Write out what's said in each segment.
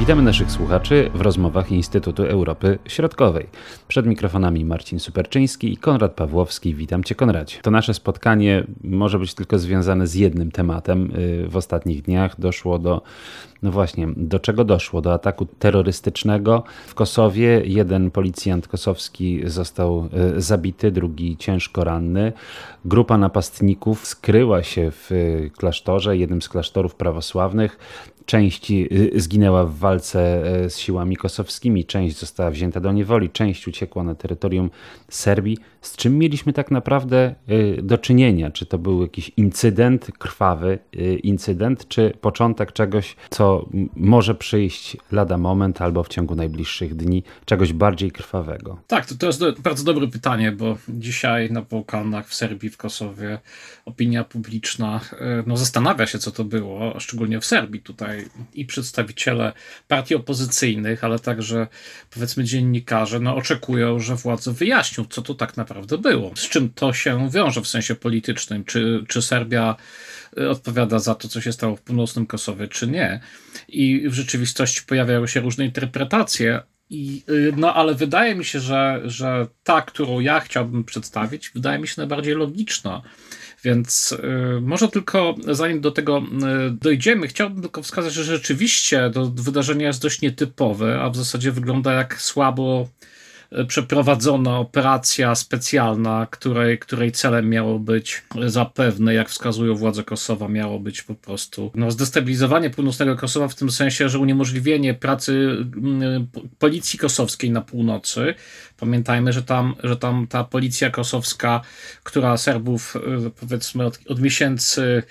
Witamy naszych słuchaczy w rozmowach Instytutu Europy Środkowej. Przed mikrofonami Marcin Superczyński i Konrad Pawłowski. Witam Cię, Konradzie. To nasze spotkanie może być tylko związane z jednym tematem. Y, w ostatnich dniach doszło do, no właśnie, do czego doszło? Do ataku terrorystycznego w Kosowie. Jeden policjant kosowski został y, zabity, drugi ciężko ranny. Grupa napastników skryła się w y, klasztorze, jednym z klasztorów prawosławnych. Część y, zginęła w walce e, z siłami kosowskimi, część została wzięta do niewoli, część uciekła na terytorium Serbii. Z czym mieliśmy tak naprawdę y, do czynienia? Czy to był jakiś incydent, krwawy y, incydent, czy początek czegoś, co może przyjść lada moment albo w ciągu najbliższych dni, czegoś bardziej krwawego? Tak, to, to jest bardzo dobre pytanie, bo dzisiaj na Bałkanach, w Serbii, w Kosowie opinia publiczna no, zastanawia się, co to było, szczególnie w Serbii tutaj i przedstawiciele partii opozycyjnych, ale także powiedzmy dziennikarze, no oczekują, że władze wyjaśnią, co to tak naprawdę było. Z czym to się wiąże w sensie politycznym? Czy, czy Serbia y, odpowiada za to, co się stało w północnym Kosowie, czy nie? I w rzeczywistości pojawiają się różne interpretacje, i, y, no, ale wydaje mi się, że, że ta, którą ja chciałbym przedstawić, wydaje mi się najbardziej logiczna. Więc y, może tylko zanim do tego y, dojdziemy, chciałbym tylko wskazać, że rzeczywiście to wydarzenie jest dość nietypowe, a w zasadzie wygląda jak słabo przeprowadzona operacja specjalna, której, której celem miało być zapewne, jak wskazują władze Kosowa, miało być po prostu no, zdestabilizowanie północnego Kosowa w tym sensie, że uniemożliwienie pracy mm, policji kosowskiej na północy. Pamiętajmy, że tam, że tam ta policja kosowska, która Serbów y, powiedzmy od, od miesięcy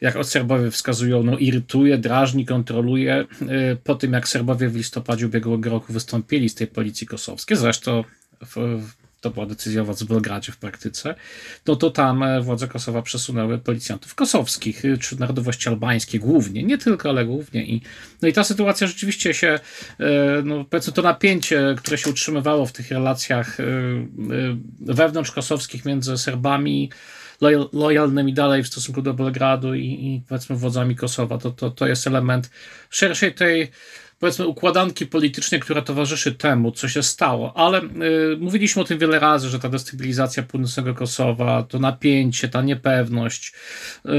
jak Serbowie wskazują, no, irytuje, drażni, kontroluje. Y, po tym, jak Serbowie w listopadzie ubiegłego roku wystąpili z tej policji kosowskiej, zresztą w, to była decyzja władz w Belgradzie w praktyce, no to tam e, władze Kosowa przesunęły policjantów kosowskich, y, czy narodowości albańskiej głównie, nie tylko, ale głównie. I, no i ta sytuacja rzeczywiście się, e, no powiedzmy to napięcie, które się utrzymywało w tych relacjach e, wewnątrz kosowskich między Serbami, lojalnymi dalej w stosunku do Belgradu i, i powiedzmy wodzami Kosowa. To, to, to jest element szerszej tej powiedzmy układanki politycznej, która towarzyszy temu, co się stało. Ale y, mówiliśmy o tym wiele razy, że ta destabilizacja północnego Kosowa, to napięcie, ta niepewność, y,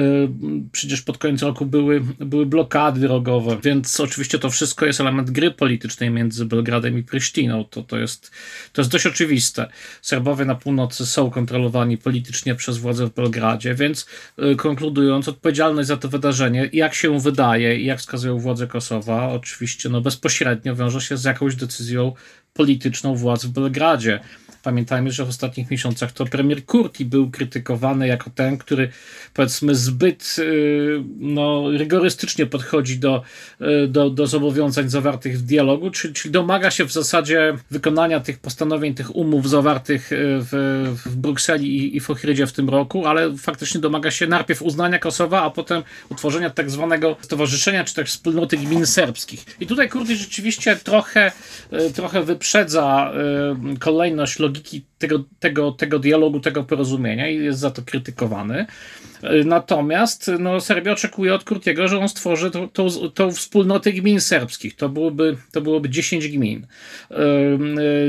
przecież pod koniec roku były, były blokady drogowe, więc oczywiście to wszystko jest element gry politycznej między Belgradem i Prysztiną. To, to, jest, to jest dość oczywiste. Serbowie na północy są kontrolowani politycznie przez władze w Belgradzie, więc y, konkludując, odpowiedzialność za to wydarzenie, jak się wydaje i jak wskazują władze Kosowa, oczywiście no bezpośrednio wiąże się z jakąś decyzją polityczną władz w Belgradzie. Pamiętajmy, że w ostatnich miesiącach to premier Kurti był krytykowany jako ten, który powiedzmy zbyt y, no, rygorystycznie podchodzi do, y, do, do zobowiązań zawartych w dialogu, czyli, czyli domaga się w zasadzie wykonania tych postanowień, tych umów zawartych y, w, w Brukseli i, i w Ochrydzie w tym roku, ale faktycznie domaga się najpierw uznania Kosowa, a potem utworzenia tak zwanego stowarzyszenia, czy też wspólnoty gmin serbskich. I tutaj Kurti rzeczywiście trochę, trochę wyprzedza kolejność logiki logiki tego, tego, tego dialogu, tego porozumienia i jest za to krytykowany. Natomiast no, Serbia oczekuje od Kurtiego, że on stworzy tą, tą, wspólnotę gmin serbskich. To byłoby, to byłoby 10 gmin.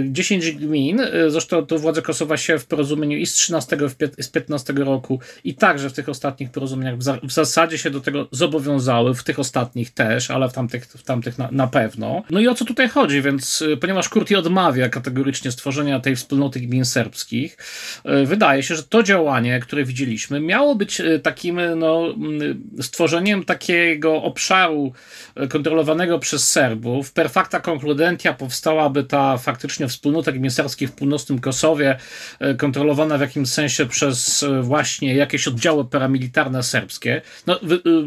10 gmin, zresztą to władze Kosowa się w porozumieniu i z 13 i z 15 roku i także w tych ostatnich porozumieniach w zasadzie się do tego zobowiązały, w tych ostatnich też, ale w tamtych, w tamtych na, na pewno. No i o co tutaj chodzi? Więc ponieważ Kurti odmawia kategorycznie stworzenia tej wspólnoty gmin serbskich, wydaje się, że to działanie, które widzieliśmy, miało być Y, takim no, y, stworzeniem takiego obszaru kontrolowanego przez Serbów. Per facta concludentia powstałaby ta faktycznie wspólnota gminserskich w północnym Kosowie, kontrolowana w jakimś sensie przez właśnie jakieś oddziały paramilitarne serbskie. No,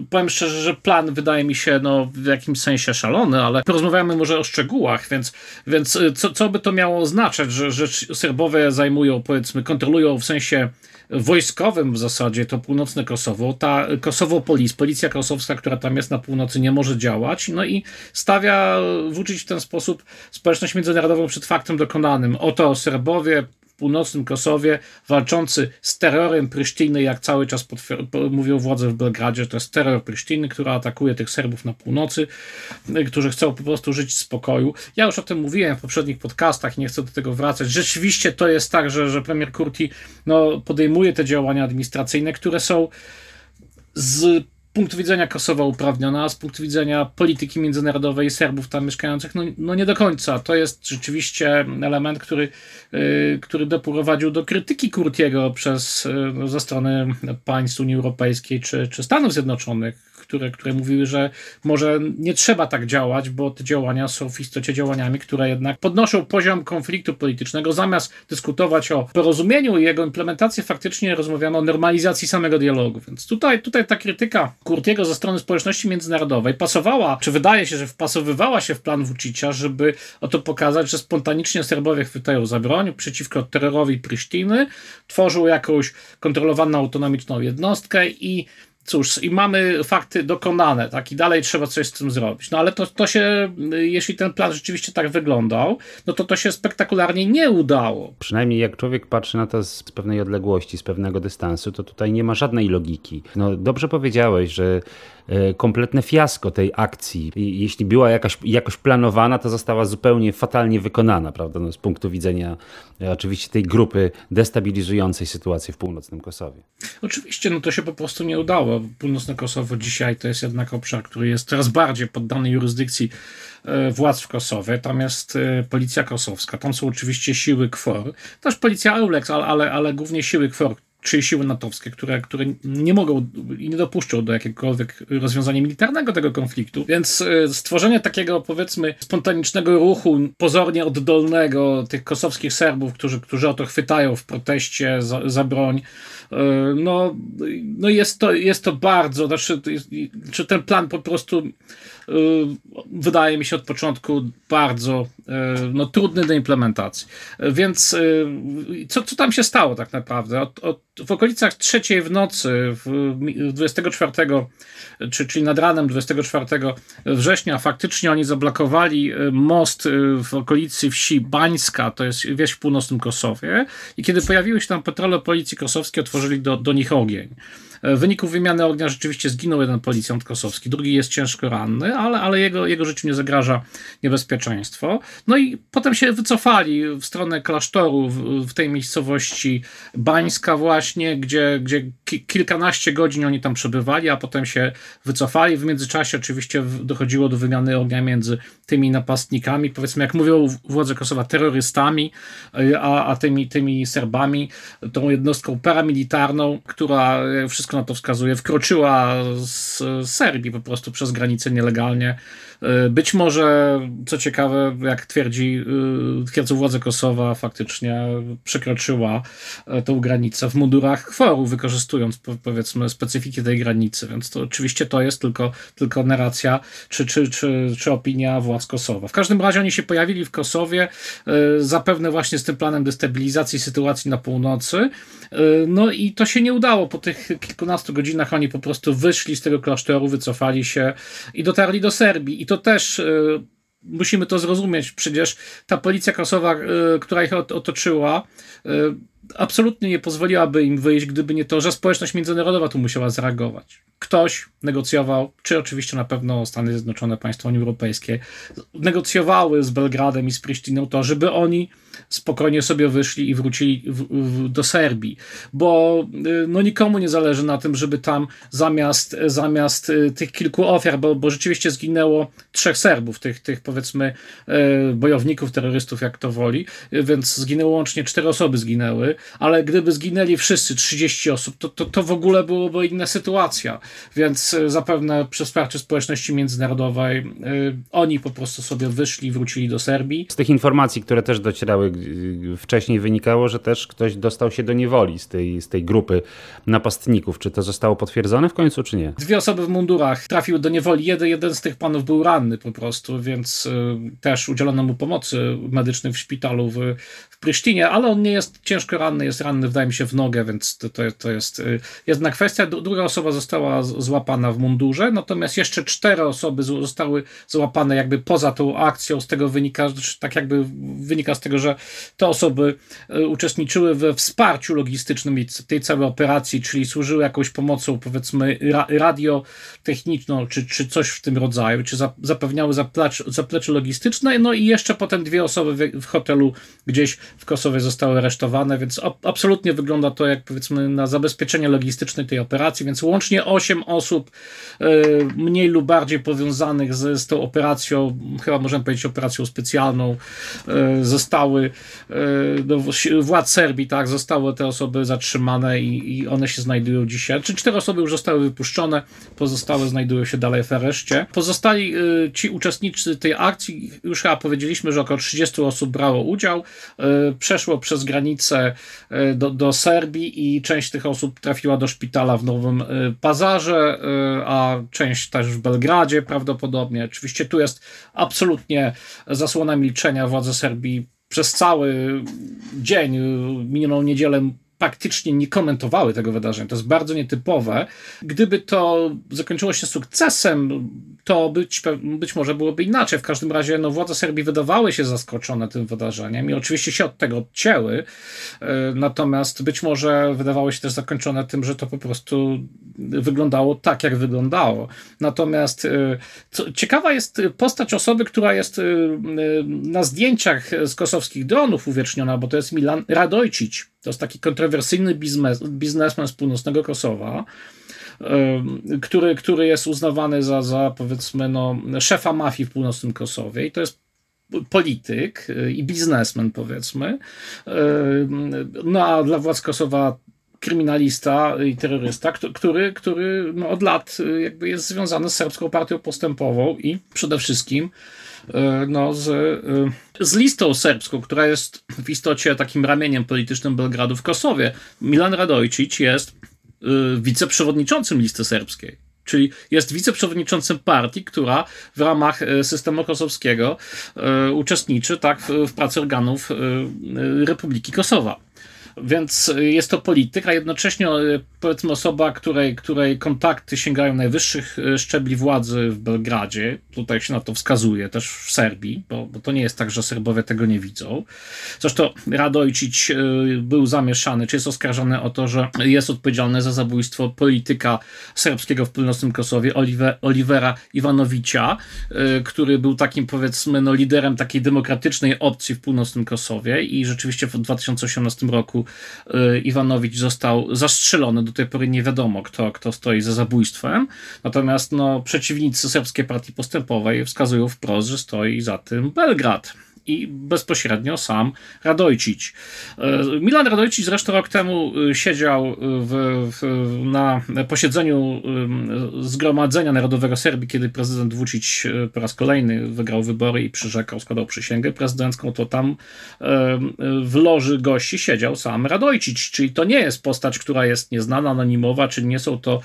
powiem szczerze, że plan wydaje mi się no, w jakimś sensie szalony, ale porozmawiamy może o szczegółach, więc, więc co, co by to miało oznaczać, że, że Serbowie zajmują, powiedzmy, kontrolują w sensie wojskowym w zasadzie to północne Kosowo. Ta Kosowo Polis, policja kosowska, która tam jest na północy, nie może działać. No i stawia, włóczyć w ten sposób społeczność międzynarodową przed faktem dokonanym. Oto Serbowie północnym Kosowie, walczący z terrorem Prysztiny, jak cały czas mówią władze w Belgradzie, to jest terror Prysztiny, która atakuje tych Serbów na północy, którzy chcą po prostu żyć w spokoju. Ja już o tym mówiłem w poprzednich podcastach nie chcę do tego wracać. Rzeczywiście to jest tak, że, że premier Kurti no, podejmuje te działania administracyjne, które są z punktu widzenia Kosowa uprawniona, z punktu widzenia polityki międzynarodowej Serbów tam mieszkających, no, no nie do końca. To jest rzeczywiście element, który, yy, który doprowadził do krytyki Kurtiego przez, yy, ze strony państw Unii Europejskiej czy, czy Stanów Zjednoczonych które, które mówiły, że może nie trzeba tak działać, bo te działania są w istocie działaniami, które jednak podnoszą poziom konfliktu politycznego. Zamiast dyskutować o porozumieniu i jego implementacji, faktycznie rozmawiano o normalizacji samego dialogu. Więc tutaj, tutaj ta krytyka Kurtiego ze strony społeczności międzynarodowej pasowała, czy wydaje się, że wpasowywała się w plan Vucicia, żeby oto pokazać, że spontanicznie Serbowie chwytają za broń przeciwko terrorowi Prysztiny, tworzą jakąś kontrolowaną autonomiczną jednostkę i cóż, i mamy fakty dokonane, tak, i dalej trzeba coś z tym zrobić. No ale to, to się, jeśli ten plan rzeczywiście tak wyglądał, no to to się spektakularnie nie udało. Przynajmniej jak człowiek patrzy na to z pewnej odległości, z pewnego dystansu, to tutaj nie ma żadnej logiki. No dobrze powiedziałeś, że kompletne fiasko tej akcji. Jeśli była jakaś, jakoś planowana, to została zupełnie fatalnie wykonana, prawda, no, z punktu widzenia e, oczywiście tej grupy destabilizującej sytuację w północnym Kosowie. Oczywiście, no to się po prostu nie udało. Północne Kosowo dzisiaj to jest jednak obszar, który jest coraz bardziej poddany jurysdykcji e, władz w Kosowie. Tam jest policja kosowska, tam są oczywiście siły KFOR, też policja EULEX, ale, ale, ale głównie siły KFOR, czy siły natowskie, które, które nie mogą i nie dopuszczą do jakiegokolwiek rozwiązania militarnego tego konfliktu. Więc e, stworzenie takiego, powiedzmy, spontanicznego ruchu, pozornie oddolnego tych kosowskich Serbów, którzy, którzy o to chwytają w proteście za, za broń, no, no jest, to, jest to bardzo, znaczy, czy ten plan po prostu Y, wydaje mi się od początku bardzo y, no, trudny do implementacji. Więc co, co tam się stało tak naprawdę? Od, od, w okolicach trzeciej w nocy, w 24, czy, czyli nad ranem 24 września, faktycznie oni zablokowali most w okolicy wsi Bańska, to jest wieś w północnym Kosowie, i kiedy pojawiły się tam patrole policji kosowskiej, otworzyli do, do nich ogień. W wyniku wymiany ognia rzeczywiście zginął jeden policjant kosowski, drugi jest ciężko ranny, ale, ale jego, jego życiu nie zagraża niebezpieczeństwo. No i potem się wycofali w stronę klasztoru w, w tej miejscowości Bańska właśnie, gdzie, gdzie kilkanaście godzin oni tam przebywali, a potem się wycofali. W międzyczasie oczywiście dochodziło do wymiany ognia między tymi napastnikami, powiedzmy jak mówią władze Kosowa, terrorystami, a, a tymi, tymi Serbami, tą jednostką paramilitarną, która wszystko wszystko na to wskazuje, wkroczyła z Serbii po prostu przez granicę nielegalnie. E, być może, co ciekawe, jak twierdzi, e, twierdzą władze Kosowa, faktycznie przekroczyła e, tą granicę w mundurach kworu, wykorzystując powiedzmy specyfiki tej granicy, więc to oczywiście to jest tylko, tylko narracja czy, czy, czy, czy opinia władz Kosowa. W każdym razie oni się pojawili w Kosowie, zapewne właśnie z tym planem destabilizacji sytuacji na północy, no i to się nie udało po tych kilkunastu godzinach oni po prostu wyszli z tego klasztoru, wycofali się i dotarli do Serbii. I to też y, musimy to zrozumieć. Przecież ta policja krasowa, y, która ich otoczyła, y, absolutnie nie pozwoliłaby im wyjść, gdyby nie to, że społeczność międzynarodowa tu musiała zareagować. Ktoś negocjował, czy oczywiście na pewno Stany Zjednoczone, państwa Unii Europejskiej, negocjowały z Belgradem i z Pristiną to, żeby oni spokojnie sobie wyszli i wrócili w, w, do Serbii, bo y, no nikomu nie zależy na tym, żeby tam zamiast, zamiast y, tych kilku ofiar, bo, bo rzeczywiście zginęło trzech Serbów, tych, tych powiedzmy y, bojowników, terrorystów, jak to woli, więc zginęło łącznie cztery osoby zginęły, ale gdyby zginęli wszyscy, 30 osób, to, to, to w ogóle byłoby inna sytuacja, więc zapewne przy wsparciu społeczności międzynarodowej oni po prostu sobie wyszli wrócili do Serbii. Z tych informacji, które też docierały wcześniej wynikało, że też ktoś dostał się do niewoli z tej, z tej grupy napastników. Czy to zostało potwierdzone w końcu, czy nie? Dwie osoby w mundurach trafiły do niewoli. Jeden, jeden z tych panów był ranny po prostu, więc y, też udzielono mu pomocy medycznej w szpitalu w, w Prysztinie, ale on nie jest ciężko ranny, jest ranny, wydaje mi się, w nogę, więc to, to, to jest jedna kwestia. Druga osoba została złapana w mundurze, natomiast jeszcze cztery osoby zostały złapane jakby poza tą akcją. Z tego wynika, tak jakby wynika z tego, że te osoby uczestniczyły we wsparciu logistycznym tej całej operacji, czyli służyły jakąś pomocą, powiedzmy, radiotechniczną, czy, czy coś w tym rodzaju, czy zapewniały zaplecze, zaplecze logistyczne, no i jeszcze potem dwie osoby w, w hotelu gdzieś w Kosowie zostały aresztowane, więc absolutnie wygląda to jak powiedzmy na zabezpieczenie logistyczne tej operacji, więc łącznie osiem osób e, mniej lub bardziej powiązanych z, z tą operacją, chyba możemy powiedzieć operacją specjalną, e, do e, władz Serbii, tak, zostały te osoby zatrzymane i, i one się znajdują dzisiaj, czy cztery osoby już zostały wypuszczone, pozostałe znajdują się dalej w areszcie. Pozostali ci uczestnicy tej akcji, już chyba powiedzieliśmy, że około 30 osób brało udział, przeszło przez granicę do, do Serbii i część tych osób trafiła do szpitala w Nowym Pazarze, a część też w Belgradzie prawdopodobnie. Oczywiście tu jest absolutnie zasłona milczenia. Władze Serbii przez cały dzień, minioną niedzielę praktycznie nie komentowały tego wydarzenia. To jest bardzo nietypowe. Gdyby to zakończyło się sukcesem, to być, być może byłoby inaczej. W każdym razie no, władze Serbii wydawały się zaskoczone tym wydarzeniem i oczywiście się od tego odcięły. E, natomiast być może wydawały się też zakończone tym, że to po prostu wyglądało tak, jak wyglądało. Natomiast e, co, ciekawa jest postać osoby, która jest e, na zdjęciach z kosowskich dronów uwieczniona, bo to jest Milan Radojcic. To jest taki kontrowersyjny biznes, biznesmen z północnego Kosowa, który, który jest uznawany za, za powiedzmy no, szefa mafii w północnym Kosowie i to jest polityk y, i biznesmen powiedzmy. No a dla władz Kosowa kryminalista i terrorysta, który, który no, od lat y, jakby jest związany z serbską partią postępową i przede wszystkim no, z, z listą serbską, która jest w istocie takim ramieniem politycznym Belgradu w Kosowie. Milan Radojcic jest wiceprzewodniczącym listy serbskiej. Czyli jest wiceprzewodniczącym partii, która w ramach systemu kosowskiego uczestniczy tak, w pracy organów Republiki Kosowa. Więc jest to polityk, a jednocześnie e, powiedzmy osoba, której, której kontakty sięgają najwyższych e, szczebli władzy w Belgradzie. Tutaj się na to wskazuje, też w Serbii, bo, bo to nie jest tak, że Serbowie tego nie widzą. Zresztą Radojcic e, był zamieszany, czy jest oskarżony o to, że jest odpowiedzialny za zabójstwo polityka serbskiego w północnym Kosowie, Oliver, Olivera Iwanowicza, który był takim powiedzmy no, liderem takiej demokratycznej opcji w północnym Kosowie i rzeczywiście w 2018 roku Y, Iwanowicz został zastrzelony. Do tej pory nie wiadomo, kto, kto stoi za zabójstwem. Natomiast no, przeciwnicy Serbskiej Partii Postępowej wskazują wprost, że stoi za tym Belgrad i bezpośrednio sam Radojcic. E, Milan Radojcic zresztą rok temu e, siedział w, w, na posiedzeniu e, Zgromadzenia Narodowego Serbii, kiedy prezydent Vucic po raz kolejny wygrał wybory i przyrzekał, składał przysięgę prezydencką, to tam w loży gości siedział sam Radojcic, czyli to nie jest postać, która jest nieznana, anonimowa, czy nie są to,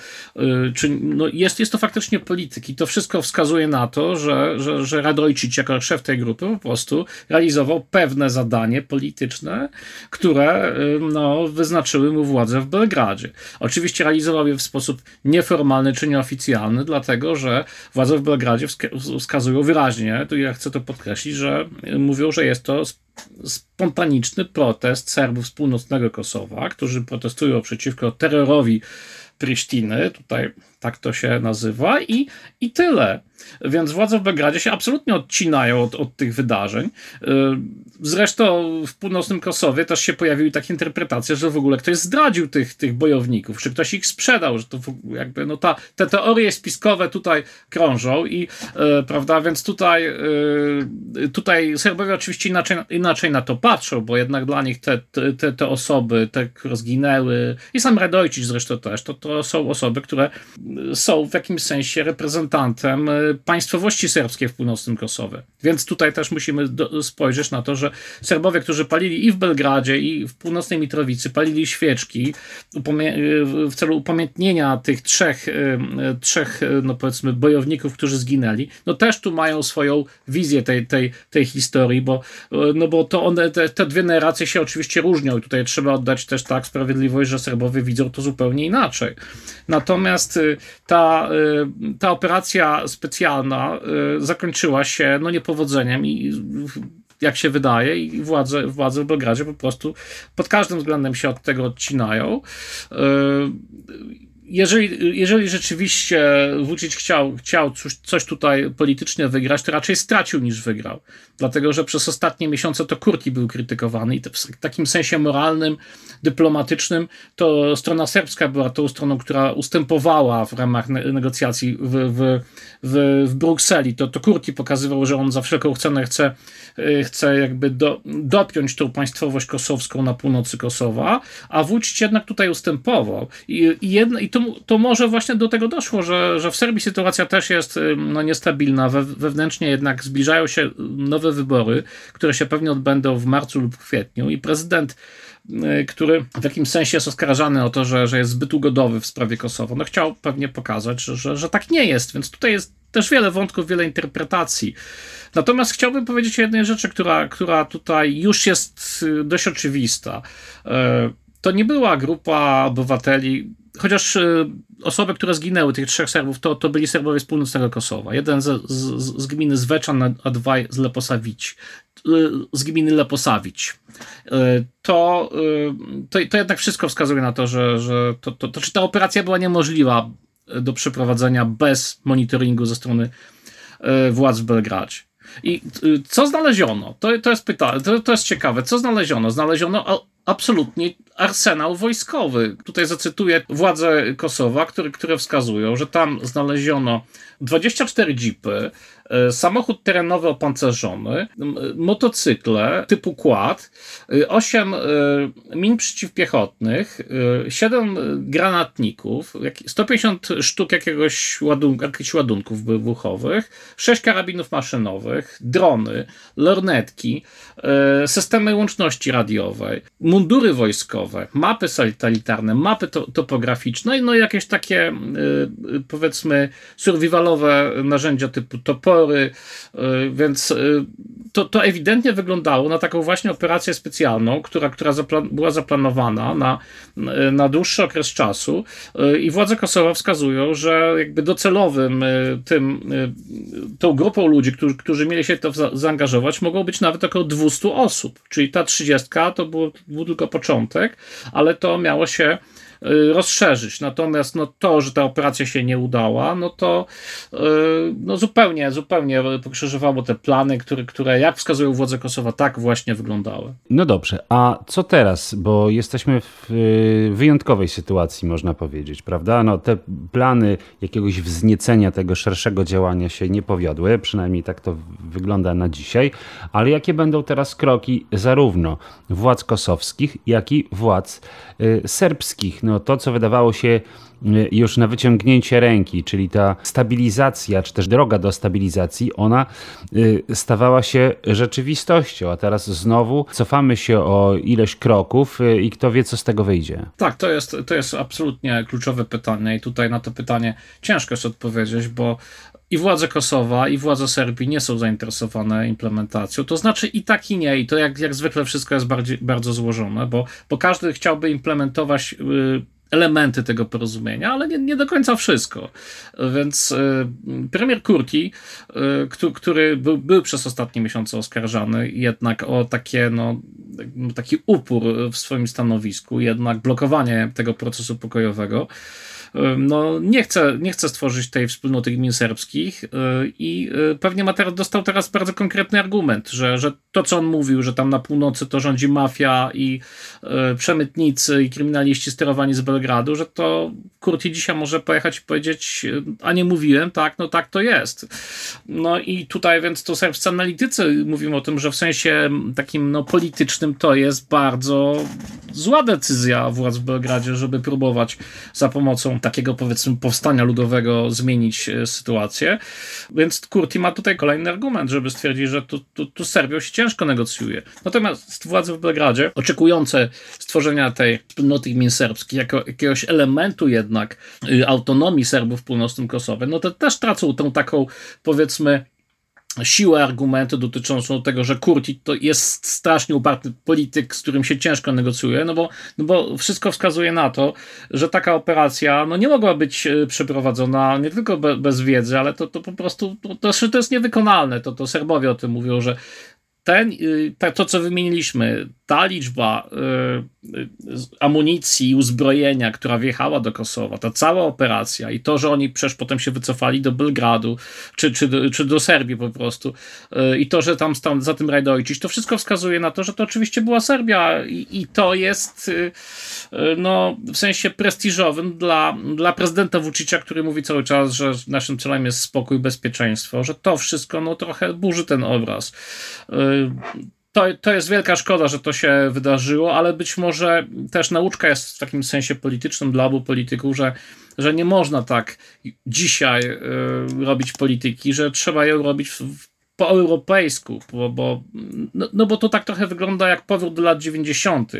czy no jest, jest to faktycznie polityk i to wszystko wskazuje na to, że, że, że Radojcic jako szef tej grupy po prostu realizował pewne zadanie polityczne, które no, wyznaczyły mu władze w Belgradzie. Oczywiście realizował je w sposób nieformalny czy nieoficjalny, dlatego że władze w Belgradzie wskazują wyraźnie, tu ja chcę to podkreślić, że mówią, że jest to spontaniczny protest Serbów z północnego Kosowa, którzy protestują przeciwko terrorowi Prisztiny, tutaj tak to się nazywa, i, i tyle. Więc władze w Belgradzie się absolutnie odcinają od, od tych wydarzeń. Y, zresztą w północnym Kosowie też się pojawiły takie interpretacje, że w ogóle ktoś zdradził tych, tych bojowników, czy ktoś ich sprzedał, że to jakby no ta, te teorie spiskowe tutaj krążą i e, prawda, więc tutaj, e, tutaj Serbowie oczywiście inaczej, inaczej na to patrzą, bo jednak dla nich te, te, te osoby, te, które zginęły i sam Radojcic zresztą też, to, to są osoby, które są w jakimś sensie reprezentantem państwowości serbskiej w północnym Kosowie. Więc tutaj też musimy do, spojrzeć na to, że Serbowie, którzy palili i w Belgradzie, i w północnej Mitrowicy, palili świeczki w celu upamiętnienia tych trzech, trzech no powiedzmy, bojowników, którzy zginęli, no też tu mają swoją wizję tej, tej, tej historii, bo, no bo to one, te, te dwie narracje się oczywiście różnią i tutaj trzeba oddać też tak sprawiedliwość, że Serbowie widzą to zupełnie inaczej. Natomiast y, ta, y, ta operacja specjalna y, zakończyła się no niepowodzeniem i jak się wydaje, i władze, władze w Belgradzie po prostu pod każdym względem się od tego odcinają jeżeli, jeżeli rzeczywiście Vucic chciał, chciał coś, coś tutaj politycznie wygrać, to raczej stracił niż wygrał. Dlatego, że przez ostatnie miesiące to Kurki był krytykowany i w takim sensie moralnym, dyplomatycznym, to strona serbska była tą stroną, która ustępowała w ramach negocjacji w, w, w, w Brukseli. To, to Kurki pokazywał, że on za wszelką cenę chce, chce jakby do, dopiąć tą państwowość kosowską na północy Kosowa, a Vucic jednak tutaj ustępował. I, i, jedno, i to, to może właśnie do tego doszło, że, że w Serbii sytuacja też jest no, niestabilna. We, wewnętrznie jednak zbliżają się nowe wybory, które się pewnie odbędą w marcu lub kwietniu i prezydent który w jakimś sensie jest oskarżany o to, że, że jest zbyt ugodowy w sprawie Kosowa. No chciał pewnie pokazać, że, że, tak nie jest, więc tutaj jest też wiele wątków, wiele interpretacji. Natomiast chciałbym powiedzieć o jednej rzeczy, która, która tutaj już jest dość oczywista. To nie była grupa obywateli, chociaż e, osoby, które zginęły, tych trzech Serbów, to, to byli Serbowie z północnego Kosowa. Jeden z, z, z gminy Zweczan, a dwaj z Leposawić. E, z gminy Leposawić. E, to, to, to jednak wszystko wskazuje na to, że, że to, to, to, czy ta operacja była niemożliwa do przeprowadzenia bez monitoringu ze strony władz w Belgradzie. I co znaleziono? To, to jest pytanie, to, to jest ciekawe. Co znaleziono? Znaleziono absolutnie arsenał wojskowy. Tutaj zacytuję władze Kosowa, które, które wskazują, że tam znaleziono 24 jeepy, samochód terenowy opancerzony, motocykle typu quad, 8 e, min przeciwpiechotnych, 7 granatników, 150 sztuk jakiegoś ładunku, jakichś ładunków wybuchowych, 6 karabinów maszynowych, drony, lornetki, e, systemy łączności radiowej, mundury wojskowe, mapy satelitarne, mapy to, topograficzne, no i jakieś takie powiedzmy survival metalowe narzędzia typu topory, y, więc y, to, to ewidentnie wyglądało na taką właśnie operację specjalną, która, która zaplan była zaplanowana na, na dłuższy okres czasu y, i władze Kosowa wskazują, że jakby docelowym tym, tą grupą ludzi, którzy, którzy mieli się to zaangażować, mogło być nawet około 200 osób, czyli ta 30 to był, był tylko początek, ale to miało się rozszerzyć. Natomiast no, to, że ta operacja się nie udała, no to y, no, zupełnie, zupełnie pokrzyżowało te plany, które, które jak wskazują władze Kosowa, tak właśnie wyglądały. No dobrze, a co teraz? Bo jesteśmy w y, wyjątkowej sytuacji, można powiedzieć, prawda? No, te plany jakiegoś wzniecenia tego szerszego działania się nie powiodły, przynajmniej tak to wygląda na dzisiaj, ale jakie będą teraz kroki zarówno władz kosowskich, jak i władz serbskich? No, to, co wydawało się y, już na wyciągnięcie ręki, czyli ta stabilizacja, czy też droga do stabilizacji, ona y, stawała się rzeczywistością, a teraz znowu cofamy się o ileś kroków y, i kto wie, co z tego wyjdzie. Tak, to jest, to jest absolutnie kluczowe pytanie i tutaj na to pytanie ciężko jest odpowiedzieć, bo i władze Kosowa, i władze Serbii nie są zainteresowane implementacją. To znaczy i tak, i nie. I to jak, jak zwykle wszystko jest bardziej, bardzo złożone, bo, bo każdy chciałby implementować y, elementy tego porozumienia, ale nie, nie do końca wszystko. Więc y, premier Kurki, y, który był, był, przez ostatnie miesiące oskarżany jednak o takie, no, taki upór w swoim stanowisku, jednak blokowanie tego procesu pokojowego, no, nie, chce, nie chce stworzyć tej wspólnoty gmin serbskich y, i y, pewnie ma teraz, dostał teraz bardzo konkretny argument, że, że to, co on mówił, że tam na północy to rządzi mafia i y, przemytnicy i kryminaliści sterowani z Belgradu, że to Kurti dzisiaj może pojechać i powiedzieć, a nie mówiłem, tak, no tak to jest. No i tutaj więc to serbscy analitycy mówią o tym, że w sensie takim no, politycznym to jest bardzo zła decyzja władz w Belgradzie, żeby próbować za pomocą takiego powiedzmy powstania ludowego zmienić e, sytuację. Więc Kurti ma tutaj kolejny argument, żeby stwierdzić, że tu, tu, tu z Serbią się ciężko negocjuje. Natomiast władze w Belgradzie, oczekujące stworzenia tej wspólnoty gmin serbskich jako jakiegoś elementu jednak y, autonomii Serbów w północnym Kosowie, no to też tracą tą taką powiedzmy siłę argumentu dotyczącą tego, że Kurti to jest strasznie uparty polityk, z którym się ciężko negocjuje, no bo, no bo wszystko wskazuje na to, że taka operacja no nie mogła być e, przeprowadzona nie tylko be, bez wiedzy, ale to, to po prostu to, to, to jest niewykonalne. To, to Serbowie o tym mówią, że ten, y, to co wymieniliśmy, ta liczba y, y, amunicji i uzbrojenia, która wjechała do Kosowa, ta cała operacja i to, że oni przecież potem się wycofali do Belgradu, czy, czy, czy do Serbii po prostu i to, że tam, tam za tym rajdojczyć, to wszystko wskazuje na to, że to oczywiście była Serbia i, i to jest no, w sensie prestiżowym dla, dla prezydenta Vucicia, który mówi cały czas, że naszym celem jest spokój, bezpieczeństwo, że to wszystko no, trochę burzy ten obraz to, to jest wielka szkoda, że to się wydarzyło, ale być może też nauczka jest w takim sensie politycznym dla obu polityków, że, że nie można tak dzisiaj y, robić polityki, że trzeba ją robić w, po europejsku, bo, bo, no, no, bo to tak trochę wygląda jak powrót do lat 90.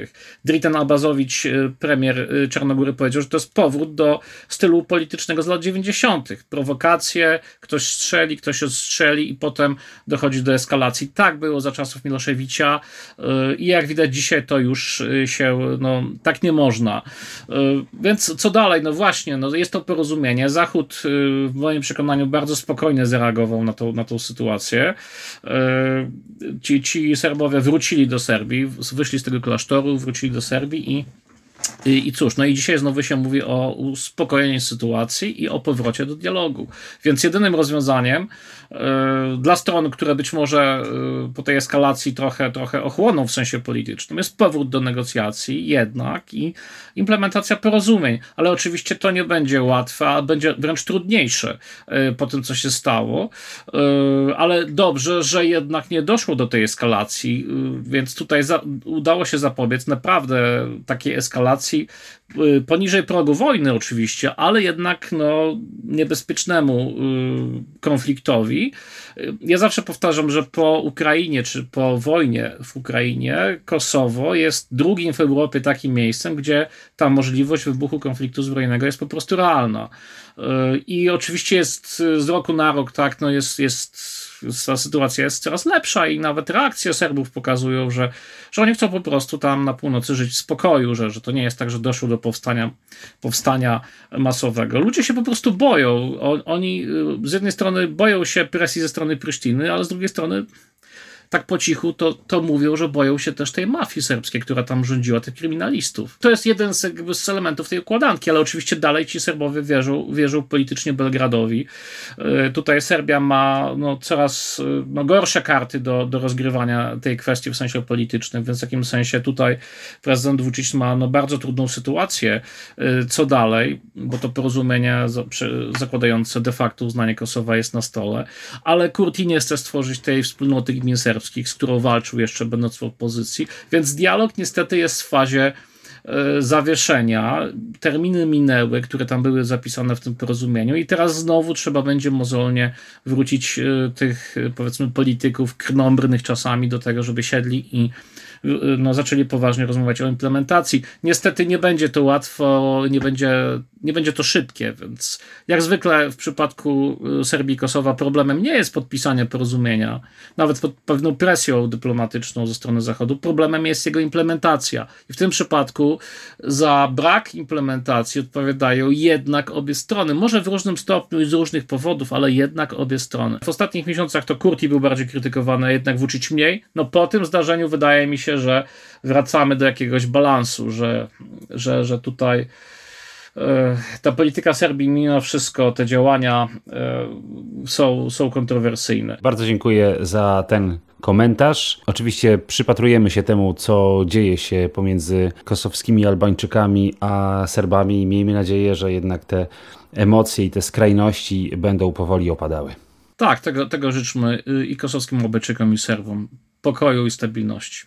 Dritan Albazowicz, y, premier y, Czarnogóry, powiedział, że to jest powrót do stylu politycznego z lat 90. Prowokacje, ktoś strzeli, ktoś odstrzeli i potem dochodzi do eskalacji. Tak było za czasów Miloszewicza y, i jak widać dzisiaj to już się, no tak nie można. Więc co dalej? No właśnie, no jest to porozumienie. Zachód w moim przekonaniu bardzo spokojnie zareagował na, to, na tą sytuację. E, ci, ci Serbowie wrócili do Serbii, wyszli z tego klasztoru, wrócili do Serbii i i, cóż, no i dzisiaj znowu się mówi o uspokojeniu sytuacji i o powrocie do dialogu. Więc jedynym rozwiązaniem y, dla stron, które być może y, po tej eskalacji trochę, trochę ochłoną w sensie politycznym, jest powrót do negocjacji jednak i implementacja porozumień. Ale oczywiście to nie będzie łatwe, a będzie wręcz trudniejsze y, po tym, co się stało. Ale dobrze, że jednak nie doszło do tej eskalacji, więc tutaj za, udało się zapobiec naprawdę takiej eskalacji Y, poniżej progu wojny oczywiście, ale jednak no, niebezpiecznemu y, konfliktowi. Y, ja zawsze powtarzam, że po Ukrainie, czy po wojnie w Ukrainie, Kosowo jest drugim w Europie takim miejscem, gdzie ta możliwość wybuchu konfliktu zbrojnego jest po prostu realna. I oczywiście jest z roku na rok, tak, no jest, jest ta sytuacja jest coraz lepsza i nawet reakcje Serbów pokazują, że, że oni chcą po prostu tam na północy żyć w spokoju, że, że to nie jest tak, że doszło do powstania, powstania masowego. Ludzie się po prostu boją. Oni y, z jednej strony boją się presji ze strony Prysztiny, ale z drugiej strony tak po cichu, to, to mówią, że boją się też tej mafii serbskiej, która tam rządziła, tych kryminalistów. To jest jeden z, jakby, z elementów tej układanki, ale oczywiście dalej ci Serbowie wierzą, wierzą politycznie Belgradowi. Yy, tutaj Serbia ma no, coraz yy, no, gorsze karty do, do rozgrywania tej kwestii w sensie politycznym, więc w takim sensie tutaj prezydent Vucic ma no, bardzo trudną sytuację. Yy, co dalej, bo to porozumienie zakładające de facto uznanie Kosowa jest na stole, ale Kurti nie chce stworzyć tej wspólnoty gmin serbskich serbskich, z którą walczył jeszcze będąc w opozycji, więc dialog niestety jest w fazie e, zawieszenia. Terminy minęły, które tam były zapisane w tym porozumieniu, i teraz znowu trzeba będzie mozolnie wrócić e, tych, e, powiedzmy, polityków krnąbrnych czasami do tego, żeby siedli i no, zaczęli poważnie rozmawiać o implementacji. Niestety nie będzie to łatwo, nie będzie, nie będzie to szybkie, więc jak zwykle w przypadku y, Serbii i Kosowa problemem nie jest podpisanie porozumienia, nawet pod pewną presją dyplomatyczną ze strony Zachodu, problemem jest jego implementacja. I w tym przypadku za brak implementacji odpowiadają jednak obie strony. Może w różnym stopniu i z różnych powodów, ale jednak obie strony. W ostatnich miesiącach to Kurti był bardziej krytykowany, a jednak Vucic mniej. No po tym zdarzeniu wydaje mi się, że wracamy do jakiegoś balansu, że, że, że tutaj e, ta polityka Serbii mimo wszystko, te działania e, są, są kontrowersyjne. Bardzo dziękuję za ten komentarz. Oczywiście przypatrujemy się temu, co dzieje się pomiędzy kosowskimi Albańczykami a Serbami i miejmy nadzieję, że jednak te emocje i te skrajności będą powoli opadały. Tak, tego, tego życzmy i kosowskim Albańczykom i Serbom. Pokoju i stabilności.